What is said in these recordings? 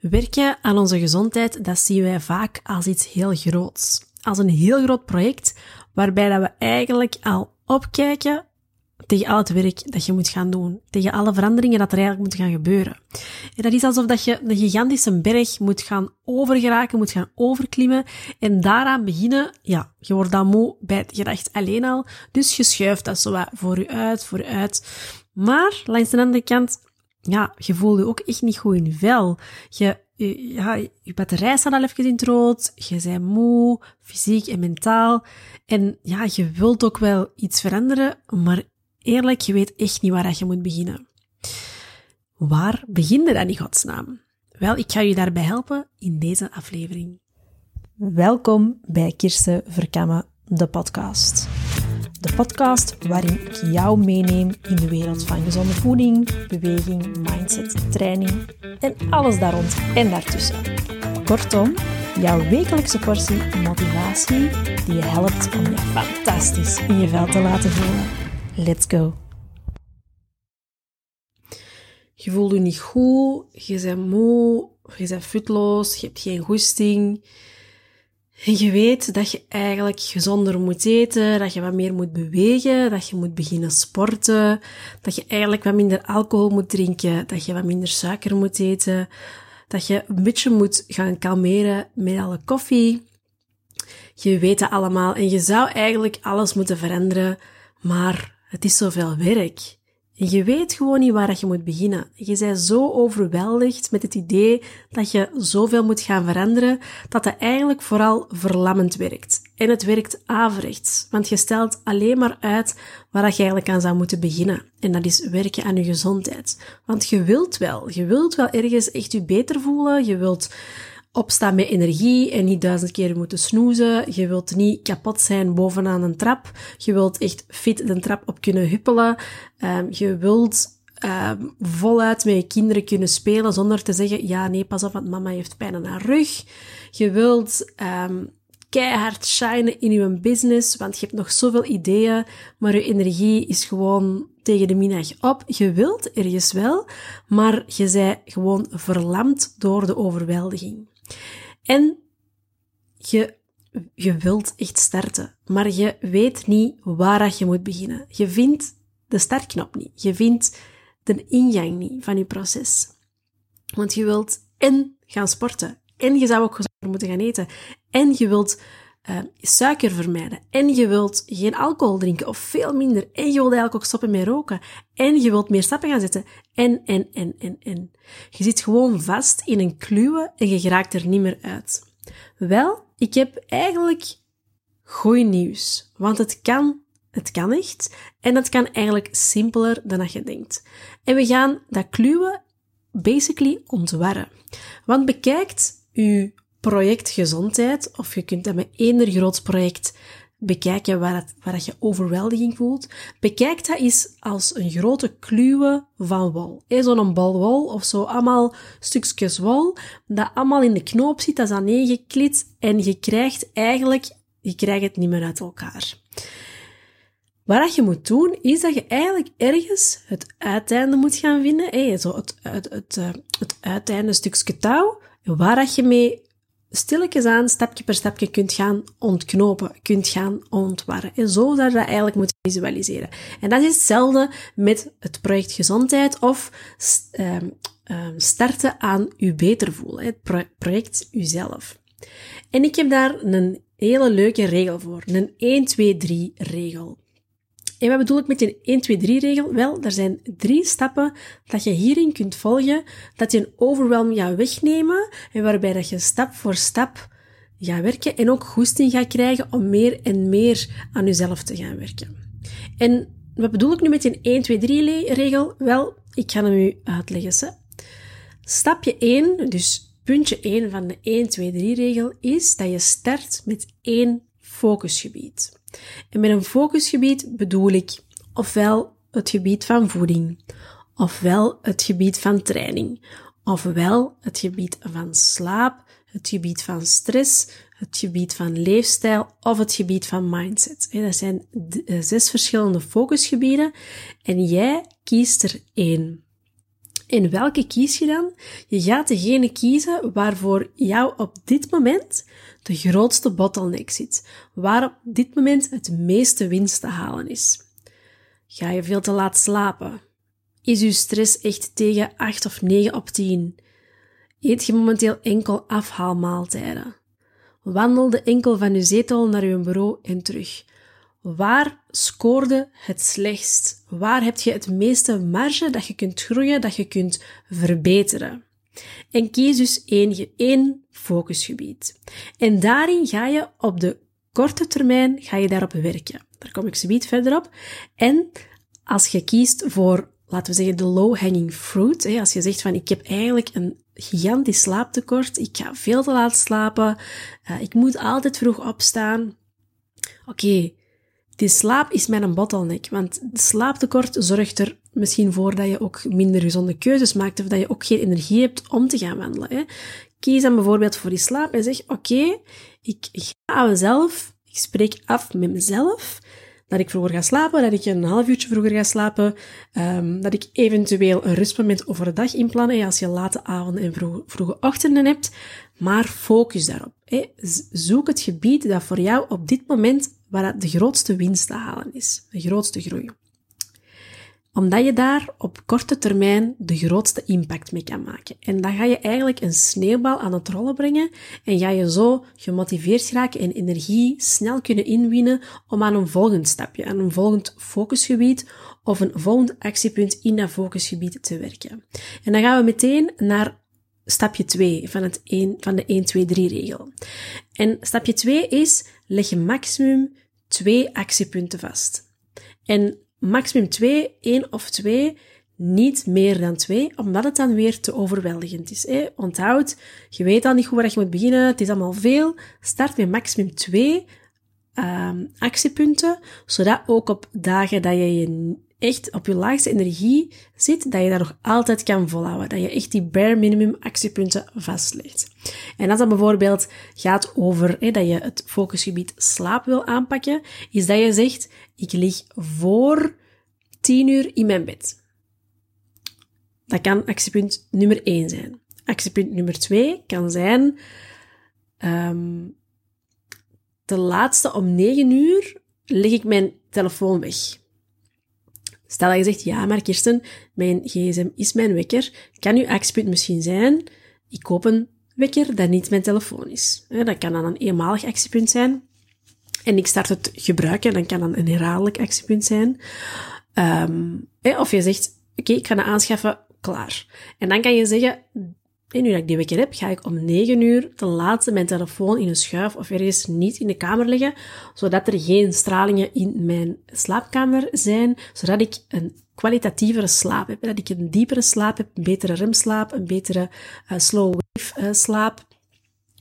Werken aan onze gezondheid, dat zien wij vaak als iets heel groots. Als een heel groot project, waarbij dat we eigenlijk al opkijken tegen al het werk dat je moet gaan doen. Tegen alle veranderingen dat er eigenlijk moeten gaan gebeuren. En dat is alsof dat je een gigantische berg moet gaan overgeraken, moet gaan overklimmen. En daaraan beginnen, ja, je wordt dan moe bij het gedacht alleen al. Dus je schuift dat zo voor je uit, voor uit. Maar langs de andere kant, ja, je voelt je ook echt niet goed in vel. Je, ja, je batterij staat al even in het rood. Je bent moe, fysiek en mentaal. En ja, je wilt ook wel iets veranderen, maar eerlijk, je weet echt niet waar je moet beginnen. Waar begin je dan in godsnaam? Wel, ik ga je daarbij helpen in deze aflevering. Welkom bij Kirsten Verkammen, de podcast. De podcast waarin ik jou meeneem in de wereld van gezonde voeding, beweging, mindset, training en alles daar rond en daartussen. Kortom, jouw wekelijkse portie motivatie die je helpt om je fantastisch in je vel te laten voelen. Let's go! Je voelt je niet goed, je bent moe, je bent futloos, je hebt geen goesting. Je weet dat je eigenlijk gezonder moet eten, dat je wat meer moet bewegen, dat je moet beginnen sporten, dat je eigenlijk wat minder alcohol moet drinken, dat je wat minder suiker moet eten, dat je een beetje moet gaan kalmeren met alle koffie. Je weet dat allemaal en je zou eigenlijk alles moeten veranderen, maar het is zoveel werk. Je weet gewoon niet waar je moet beginnen. Je bent zo overweldigd met het idee dat je zoveel moet gaan veranderen, dat het eigenlijk vooral verlammend werkt. En het werkt averechts, want je stelt alleen maar uit waar je eigenlijk aan zou moeten beginnen. En dat is werken aan je gezondheid. Want je wilt wel, je wilt wel ergens echt je beter voelen, je wilt opstaan met energie en niet duizend keer moeten snoezen. Je wilt niet kapot zijn bovenaan een trap. Je wilt echt fit de trap op kunnen huppelen. Um, je wilt um, voluit met je kinderen kunnen spelen zonder te zeggen, ja, nee, pas op, want mama heeft pijn aan haar rug. Je wilt um, keihard shinen in je business, want je hebt nog zoveel ideeën, maar je energie is gewoon tegen de middag op. Je wilt ergens wel, maar je zij gewoon verlamd door de overweldiging. En je, je wilt echt starten, maar je weet niet waar je moet beginnen. Je vindt de startknop niet. Je vindt de ingang niet van je proces. Want je wilt en gaan sporten, en je zou ook gezonder moeten gaan eten, en je wilt uh, suiker vermijden, en je wilt geen alcohol drinken of veel minder, en je wilt eigenlijk ook stoppen met roken, en je wilt meer stappen gaan zetten, en, en, en, en, en. Je zit gewoon vast in een kluwe en je geraakt er niet meer uit. Wel, ik heb eigenlijk goed nieuws, want het kan, het kan echt, en het kan eigenlijk simpeler dan dat je denkt. En we gaan dat kluwe basically ontwarren. Want bekijkt uw project gezondheid, of je kunt dat met eender groot project bekijken waar, waar je overweldiging voelt. Bekijk dat eens als een grote kluwe van wol. Zo'n bal wol of zo, allemaal stukjes wol, dat allemaal in de knoop zit, dat is aangeklit en je krijgt eigenlijk, je krijgt het niet meer uit elkaar. Wat je moet doen, is dat je eigenlijk ergens het uiteinde moet gaan vinden. Hey, zo het, het, het, eh, het uiteinde stukje touw, waar dat je mee stilletjes aan, stapje per stapje kunt gaan ontknopen, kunt gaan ontwarren. En zo zou je dat eigenlijk moeten visualiseren. En dat is hetzelfde met het project gezondheid of um, starten aan u beter voelen, het project uzelf. En ik heb daar een hele leuke regel voor, een 1, 2, 3 regel. En wat bedoel ik met een 1-2-3-regel? Wel, er zijn drie stappen dat je hierin kunt volgen, dat je een overwhelm gaat wegnemen en waarbij dat je stap voor stap gaat werken en ook goesting gaat krijgen om meer en meer aan jezelf te gaan werken. En wat bedoel ik nu met een 1-2-3-regel? Wel, ik ga hem u uitleggen. Stapje 1, dus puntje 1 van de 1-2-3-regel, is dat je start met één focusgebied. En met een focusgebied bedoel ik ofwel het gebied van voeding, ofwel het gebied van training, ofwel het gebied van slaap, het gebied van stress, het gebied van leefstijl of het gebied van mindset. Dat zijn eh, zes verschillende focusgebieden en jij kiest er één. En welke kies je dan? Je gaat degene kiezen waarvoor jou op dit moment de grootste bottleneck zit, waar op dit moment het meeste winst te halen is. Ga je veel te laat slapen? Is uw stress echt tegen 8 of 9 op 10? Eet je momenteel enkel afhaalmaaltijden? Wandelde enkel van uw zetel naar uw bureau en terug? Waar scoorde het slechtst? Waar heb je het meeste marge dat je kunt groeien, dat je kunt verbeteren? En kies dus één, één focusgebied. En daarin ga je op de korte termijn ga je daarop werken. Daar kom ik zoiets verder op. En als je kiest voor, laten we zeggen, de low-hanging fruit, hè, als je zegt van ik heb eigenlijk een gigantisch slaaptekort, ik ga veel te laat slapen, uh, ik moet altijd vroeg opstaan. Oké, die slaap is mijn bottleneck, want slaaptekort zorgt er misschien voor dat je ook minder gezonde keuzes maakt of dat je ook geen energie hebt om te gaan wandelen. Hè. Kies dan bijvoorbeeld voor die slaap en zeg, oké, ik ga mezelf, ik spreek af met mezelf, dat ik vroeger ga slapen, dat ik een half uurtje vroeger ga slapen, um, dat ik eventueel een rustmoment over de dag inplannen, als je late avonden en vroege ochtenden hebt, maar focus daarop. Hè. Zoek het gebied dat voor jou op dit moment waar de grootste winst te halen is, de grootste groei omdat je daar op korte termijn de grootste impact mee kan maken. En dan ga je eigenlijk een sneeuwbal aan het rollen brengen en ga je zo gemotiveerd raken en energie snel kunnen inwinnen om aan een volgend stapje, aan een volgend focusgebied of een volgend actiepunt in dat focusgebied te werken. En dan gaan we meteen naar stapje 2 van, het 1, van de 1-2-3 regel. En stapje 2 is, leg je maximum twee actiepunten vast. En maximum twee, één of twee, niet meer dan twee, omdat het dan weer te overweldigend is. Hè? Onthoud, je weet al niet hoe waar je moet beginnen, het is allemaal veel. Start met maximum twee um, actiepunten, zodat ook op dagen dat je je echt op je laagste energie zit, dat je daar nog altijd kan volhouden. Dat je echt die bare minimum actiepunten vastlegt. En als dat bijvoorbeeld gaat over hè, dat je het focusgebied slaap wil aanpakken, is dat je zegt, ik lig voor 10 uur in mijn bed. Dat kan actiepunt nummer 1 zijn. Actiepunt nummer 2 kan zijn, um, de laatste om 9 uur leg ik mijn telefoon weg. Stel dat je zegt, ja, maar Kirsten, mijn gsm is mijn wekker. Kan uw actiepunt misschien zijn, ik koop een wekker dat niet mijn telefoon is. Dat kan dan een eenmalig actiepunt zijn. En ik start het gebruiken, dan kan dan een herhaaldelijk actiepunt zijn. Um, of je zegt, oké, ik ga het aanschaffen, klaar. En dan kan je zeggen, en nu dat ik die wekker heb, ga ik om 9 uur te laat mijn telefoon in een schuif of ergens niet in de kamer leggen, zodat er geen stralingen in mijn slaapkamer zijn, zodat ik een kwalitatievere slaap heb, dat ik een diepere slaap heb, een betere remslaap, een betere uh, slow wave uh, slaap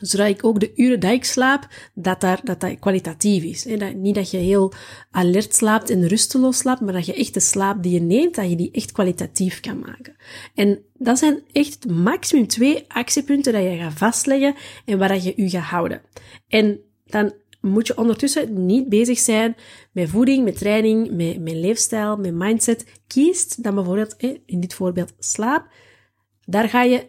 zodat ik ook de uren dat ik slaap, dat, daar, dat dat kwalitatief is. Hè? Dat, niet dat je heel alert slaapt en rusteloos slaapt, maar dat je echt de slaap die je neemt, dat je die echt kwalitatief kan maken. En dat zijn echt maximum twee actiepunten dat je gaat vastleggen en waar dat je je gaat houden. En dan moet je ondertussen niet bezig zijn met voeding, met training, met, met leefstijl, met mindset. Kiest dan bijvoorbeeld, in dit voorbeeld slaap, daar ga je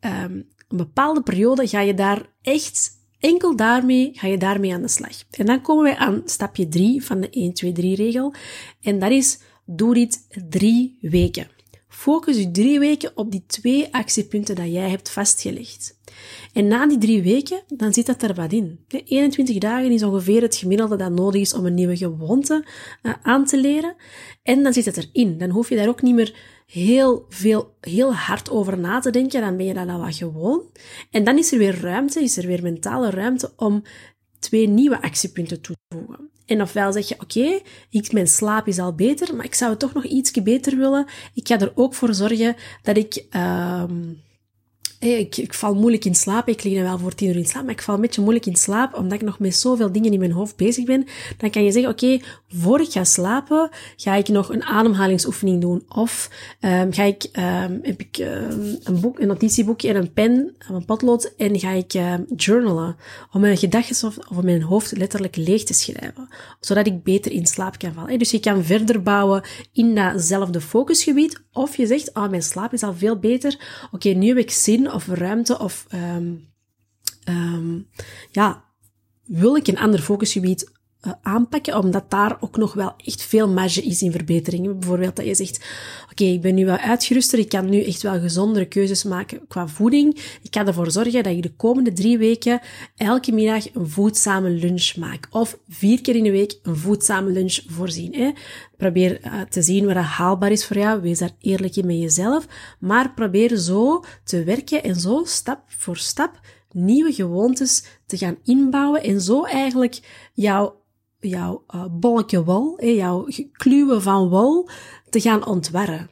um, een bepaalde periode ga je daar echt enkel daarmee, ga je daarmee aan de slag. En dan komen wij aan stapje 3 van de 1, 2, 3 regel. En dat is, doe dit drie weken. Focus je drie weken op die twee actiepunten dat jij hebt vastgelegd. En na die drie weken, dan zit dat er wat in. 21 dagen is ongeveer het gemiddelde dat nodig is om een nieuwe gewoonte uh, aan te leren. En dan zit het erin. Dan hoef je daar ook niet meer heel veel, heel hard over na te denken. Dan ben je dat al wat gewoon. En dan is er weer ruimte, is er weer mentale ruimte om twee nieuwe actiepunten toe te voegen. En ofwel zeg je, oké, okay, mijn slaap is al beter, maar ik zou het toch nog ietsje beter willen. Ik ga er ook voor zorgen dat ik, um, ik, ik, val moeilijk in slaap. Ik lig dan wel voor tien uur in slaap, maar ik val een beetje moeilijk in slaap, omdat ik nog met zoveel dingen in mijn hoofd bezig ben. Dan kan je zeggen, oké, voor ik ga slapen, ga ik nog een ademhalingsoefening doen. Of um, ga ik, um, heb ik um, een boek, een notitieboekje en een pen, een potlood, en ga ik journalen. Om mijn gedachten of, of mijn hoofd letterlijk leeg te schrijven. Zodat ik beter in slaap kan vallen. Dus je kan verder bouwen in datzelfde focusgebied. Of je zegt, ah, oh, mijn slaap is al veel beter. Oké, nu heb ik zin of ruimte of um, um, ja, wil ik een ander focusgebied aanpakken, omdat daar ook nog wel echt veel marge is in verbeteringen. Bijvoorbeeld dat je zegt, oké, ik ben nu wel uitgeruster, ik kan nu echt wel gezondere keuzes maken qua voeding. Ik kan ervoor zorgen dat je de komende drie weken elke middag een voedzame lunch maakt. Of vier keer in de week een voedzame lunch voorzien. Hè? Probeer uh, te zien wat haalbaar is voor jou. Wees daar eerlijk in met jezelf. Maar probeer zo te werken en zo stap voor stap nieuwe gewoontes te gaan inbouwen en zo eigenlijk jouw jouw uh, bolletje wol, jouw kluwen van wol, te gaan ontwerren.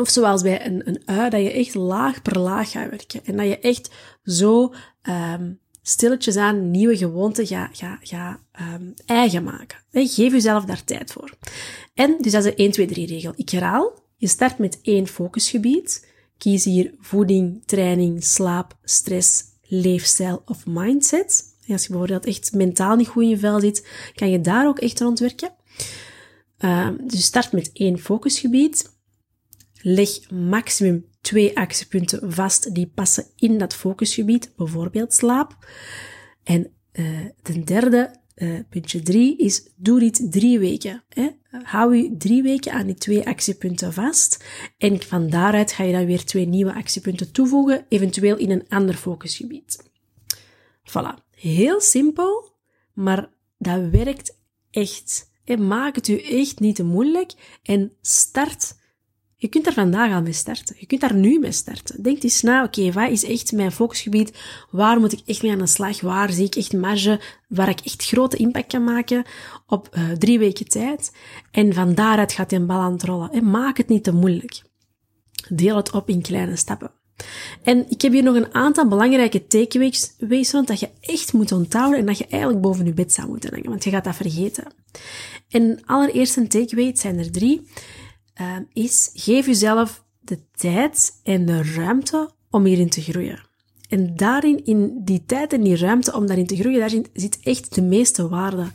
Of zoals bij een, een ui, dat je echt laag per laag gaat werken. En dat je echt zo um, stilletjes aan nieuwe gewoonten gaat ga, ga, um, eigen maken. geef jezelf daar tijd voor. En dus dat is de 1, 2, 3 regel. Ik herhaal, je start met één focusgebied. Kies hier voeding, training, slaap, stress, leefstijl of mindset. Als je bijvoorbeeld echt mentaal niet goed in je vel zit, kan je daar ook echt rond werken. Uh, dus start met één focusgebied. Leg maximum twee actiepunten vast die passen in dat focusgebied, bijvoorbeeld slaap. En uh, ten derde, uh, puntje drie, is doe dit drie weken. Hè? Hou je drie weken aan die twee actiepunten vast. En van daaruit ga je dan weer twee nieuwe actiepunten toevoegen, eventueel in een ander focusgebied. Voilà. Heel simpel, maar dat werkt echt. En maak het u echt niet te moeilijk en start. Je kunt er vandaag al mee starten. Je kunt daar nu mee starten. Denk eens na, oké, wat is echt mijn focusgebied? Waar moet ik echt mee aan de slag? Waar zie ik echt marge? Waar ik echt grote impact kan maken op uh, drie weken tijd? En van daaruit gaat die bal aan het rollen. En maak het niet te moeilijk. Deel het op in kleine stappen. En ik heb hier nog een aantal belangrijke takeaways want dat je echt moet onthouden en dat je eigenlijk boven je bed zou moeten hangen, want je gaat dat vergeten. En allereerst een takeaway, het zijn er drie, uh, is geef jezelf de tijd en de ruimte om hierin te groeien. En daarin, in die tijd en die ruimte om daarin te groeien, daarin zit echt de meeste waarde.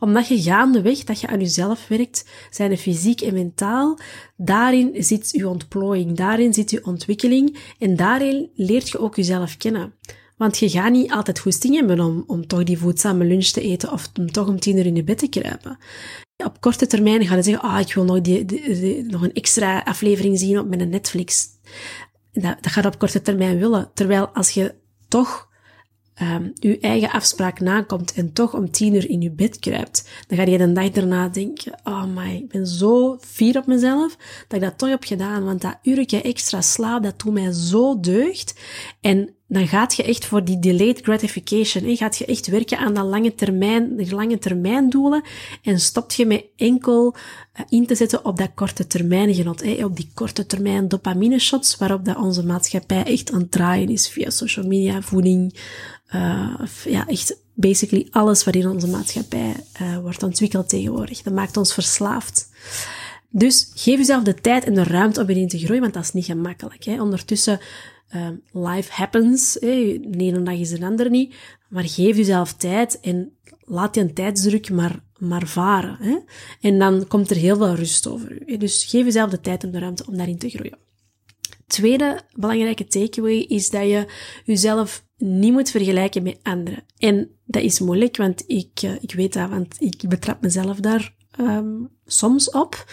Omdat je gaandeweg dat je aan jezelf werkt, zijn fysiek en mentaal, daarin zit je ontplooiing, daarin zit je ontwikkeling en daarin leert je ook jezelf kennen. Want je gaat niet altijd goesting hebben om, om toch die voedzame lunch te eten of om toch om tien uur in je bed te kruipen. Op korte termijn ga je zeggen, ah, ik wil nog, die, nog een extra aflevering zien op mijn Netflix dat, dat gaat op korte termijn willen. Terwijl als je toch um, je eigen afspraak nakomt en toch om tien uur in je bed kruipt, dan ga je de dag daarna denken, oh my, ik ben zo fier op mezelf dat ik dat toch heb gedaan, want dat uurtje extra slaap, dat doet mij zo deugd. En dan gaat je echt voor die delayed gratification, hè, gaat je echt werken aan dat lange termijn, die lange termijn doelen en stopt je met enkel uh, in te zetten op dat korte termijn genot, hè, op die korte termijn dopamine shots waarop dat onze maatschappij echt aan het draaien is via social media, voeding, uh, ja, echt basically alles wat in onze maatschappij uh, wordt ontwikkeld tegenwoordig. Dat maakt ons verslaafd. Dus geef jezelf de tijd en de ruimte om erin te groeien, want dat is niet gemakkelijk. Hè. Ondertussen um, life happens. Hey, de ene dag is een ander niet. Maar geef jezelf tijd en laat je een tijdsdruk maar, maar varen. Hè? En dan komt er heel veel rust over u. Dus geef jezelf de tijd en de ruimte om daarin te groeien. Tweede belangrijke takeaway is dat je jezelf niet moet vergelijken met anderen. En dat is moeilijk, want ik, uh, ik weet dat, want ik betrap mezelf daar um, soms op.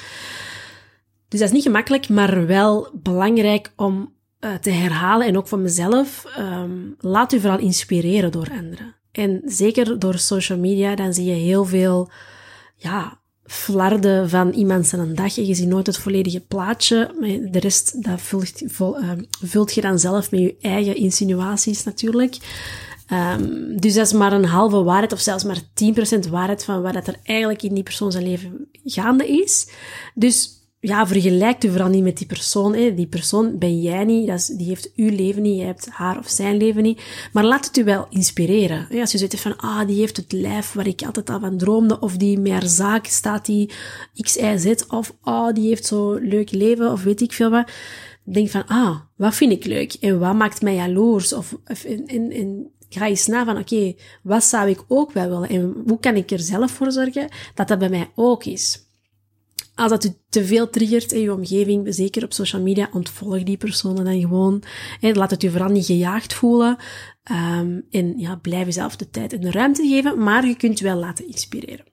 Dus dat is niet gemakkelijk, maar wel belangrijk om uh, te herhalen en ook van mezelf, um, laat u vooral inspireren door anderen. En zeker door social media, dan zie je heel veel, ja, flarden van iemand zijn dag je ziet nooit het volledige plaatje. Maar de rest, dat vult, uh, vult je dan zelf met je eigen insinuaties natuurlijk. Um, dus dat is maar een halve waarheid of zelfs maar 10% waarheid van wat er eigenlijk in die persoon zijn leven gaande is. Dus ja, vergelijkt u vooral niet met die persoon. Hè. Die persoon ben jij niet, dat is, die heeft uw leven niet, jij hebt haar of zijn leven niet. Maar laat het u wel inspireren. Hè. Als je zegt van, ah, die heeft het lijf waar ik altijd al van droomde, of die haar zaak staat die X, Y, Z, of ah, die heeft zo'n leuk leven, of weet ik veel wat. Denk van, ah, wat vind ik leuk? En wat maakt mij jaloers? Of, of in, in, in, ga eens na van, oké, wat zou ik ook wel willen? En hoe kan ik er zelf voor zorgen dat dat bij mij ook is? Als dat u te veel triggert in je omgeving, zeker op social media, ontvolg die personen dan gewoon. Hè, laat het u vooral niet gejaagd voelen. Um, en ja, blijf jezelf de tijd en de ruimte geven, maar je kunt wel laten inspireren.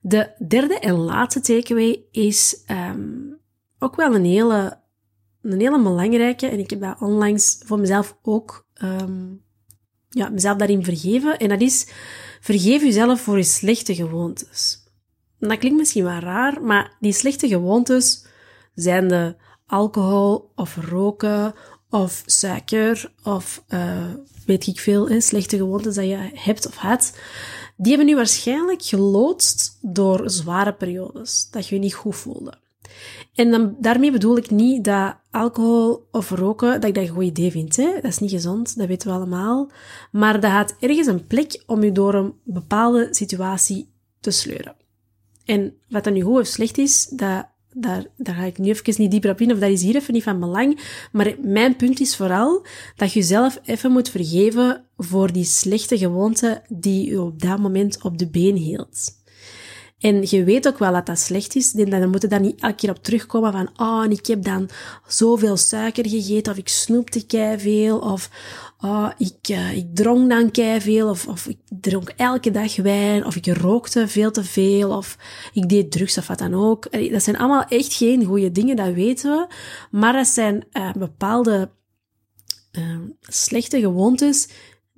De derde en laatste takeaway is um, ook wel een hele, een hele belangrijke, en ik heb dat onlangs voor mezelf ook um, ja, mezelf daarin vergeven. En dat is, vergeef jezelf voor je slechte gewoontes. Dat klinkt misschien wel raar, maar die slechte gewoontes zijn de alcohol of roken of suiker of uh, weet ik veel, slechte gewoontes dat je hebt of had. Die hebben nu waarschijnlijk geloodst door zware periodes, dat je je niet goed voelde. En dan, daarmee bedoel ik niet dat alcohol of roken, dat ik dat een goed idee vind. Hè? Dat is niet gezond, dat weten we allemaal. Maar dat had ergens een plek om je door een bepaalde situatie te sleuren. En wat dan nu goed of slecht is, dat, daar, daar ga ik nu even niet dieper op in, of dat is hier even niet van belang. Maar mijn punt is vooral dat je jezelf even moet vergeven voor die slechte gewoonte die je op dat moment op de been hield. En je weet ook wel dat dat slecht is. Dan moet je daar niet elke keer op terugkomen van, oh, ik heb dan zoveel suiker gegeten, of ik snoepte kei veel, of oh, ik, uh, ik dronk dan kei veel, of, of ik dronk elke dag wijn, of ik rookte veel te veel, of ik deed drugs of wat dan ook. Dat zijn allemaal echt geen goede dingen, dat weten we. Maar dat zijn uh, bepaalde uh, slechte gewoontes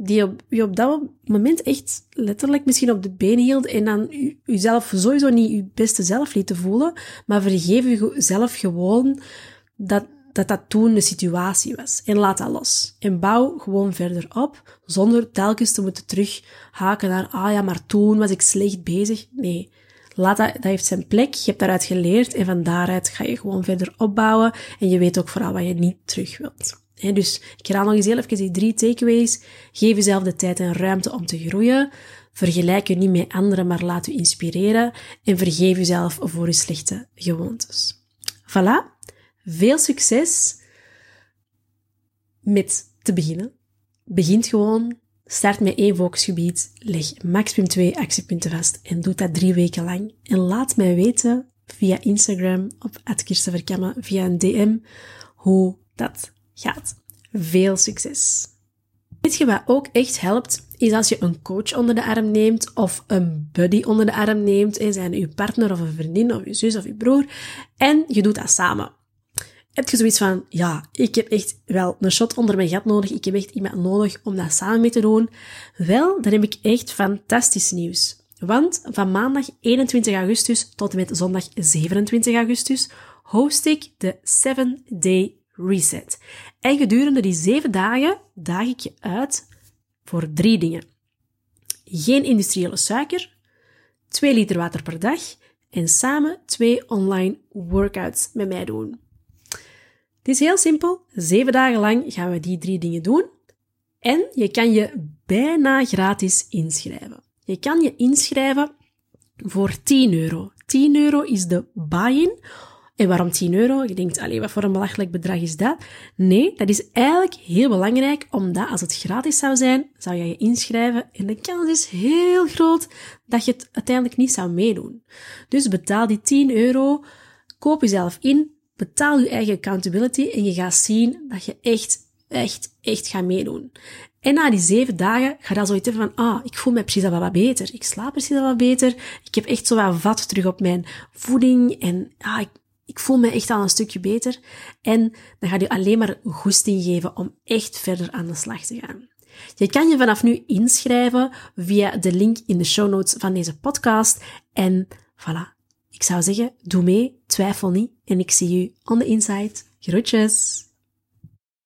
die op, je op dat moment echt letterlijk misschien op de benen hield en dan jezelf sowieso niet je beste zelf liet voelen, maar vergeef jezelf gewoon dat, dat dat toen de situatie was. En laat dat los. En bouw gewoon verder op, zonder telkens te moeten terughaken naar, ah ja, maar toen was ik slecht bezig. Nee. Laat dat, dat heeft zijn plek, je hebt daaruit geleerd en van daaruit ga je gewoon verder opbouwen en je weet ook vooral wat je niet terug wilt dus ik herhaal nog eens heel even die drie takeaways. Geef jezelf de tijd en ruimte om te groeien. Vergelijk je niet met anderen, maar laat je inspireren. En vergeef jezelf voor je slechte gewoontes. Voilà. Veel succes met te beginnen. Begint gewoon. Start met één focusgebied. Leg maximum twee actiepunten vast. En doe dat drie weken lang. En laat mij weten via Instagram op Kirstenverkammen via een DM hoe dat gaat. Veel succes! Weet je wat ook echt helpt? Is als je een coach onder de arm neemt of een buddy onder de arm neemt, zijn je partner of een vriendin of je zus of je broer, en je doet dat samen. Heb je zoiets van, ja, ik heb echt wel een shot onder mijn gat nodig, ik heb echt iemand nodig om dat samen mee te doen? Wel, dan heb ik echt fantastisch nieuws. Want van maandag 21 augustus tot en met zondag 27 augustus host ik de 7 Day reset. En gedurende die zeven dagen daag ik je uit voor drie dingen. Geen industriële suiker, 2 liter water per dag en samen twee online workouts met mij doen. Het is heel simpel. Zeven dagen lang gaan we die drie dingen doen. En je kan je bijna gratis inschrijven. Je kan je inschrijven voor 10 euro. 10 euro is de buy-in en waarom 10 euro? Je denkt, alleen wat voor een belachelijk bedrag is dat? Nee, dat is eigenlijk heel belangrijk, omdat als het gratis zou zijn, zou je je inschrijven en de kans is heel groot dat je het uiteindelijk niet zou meedoen. Dus betaal die 10 euro, koop jezelf in, betaal je eigen accountability en je gaat zien dat je echt, echt, echt gaat meedoen. En na die zeven dagen ga je zoiets hebben van, ah, ik voel me precies al wat beter. Ik slaap precies al wat beter. Ik heb echt zo wat vat terug op mijn voeding. En ah, ik, ik voel me echt al een stukje beter. En dan gaat je alleen maar goesting geven om echt verder aan de slag te gaan. Je kan je vanaf nu inschrijven via de link in de show notes van deze podcast. En voilà. Ik zou zeggen, doe mee, twijfel niet. En ik zie je on the inside. Groetjes!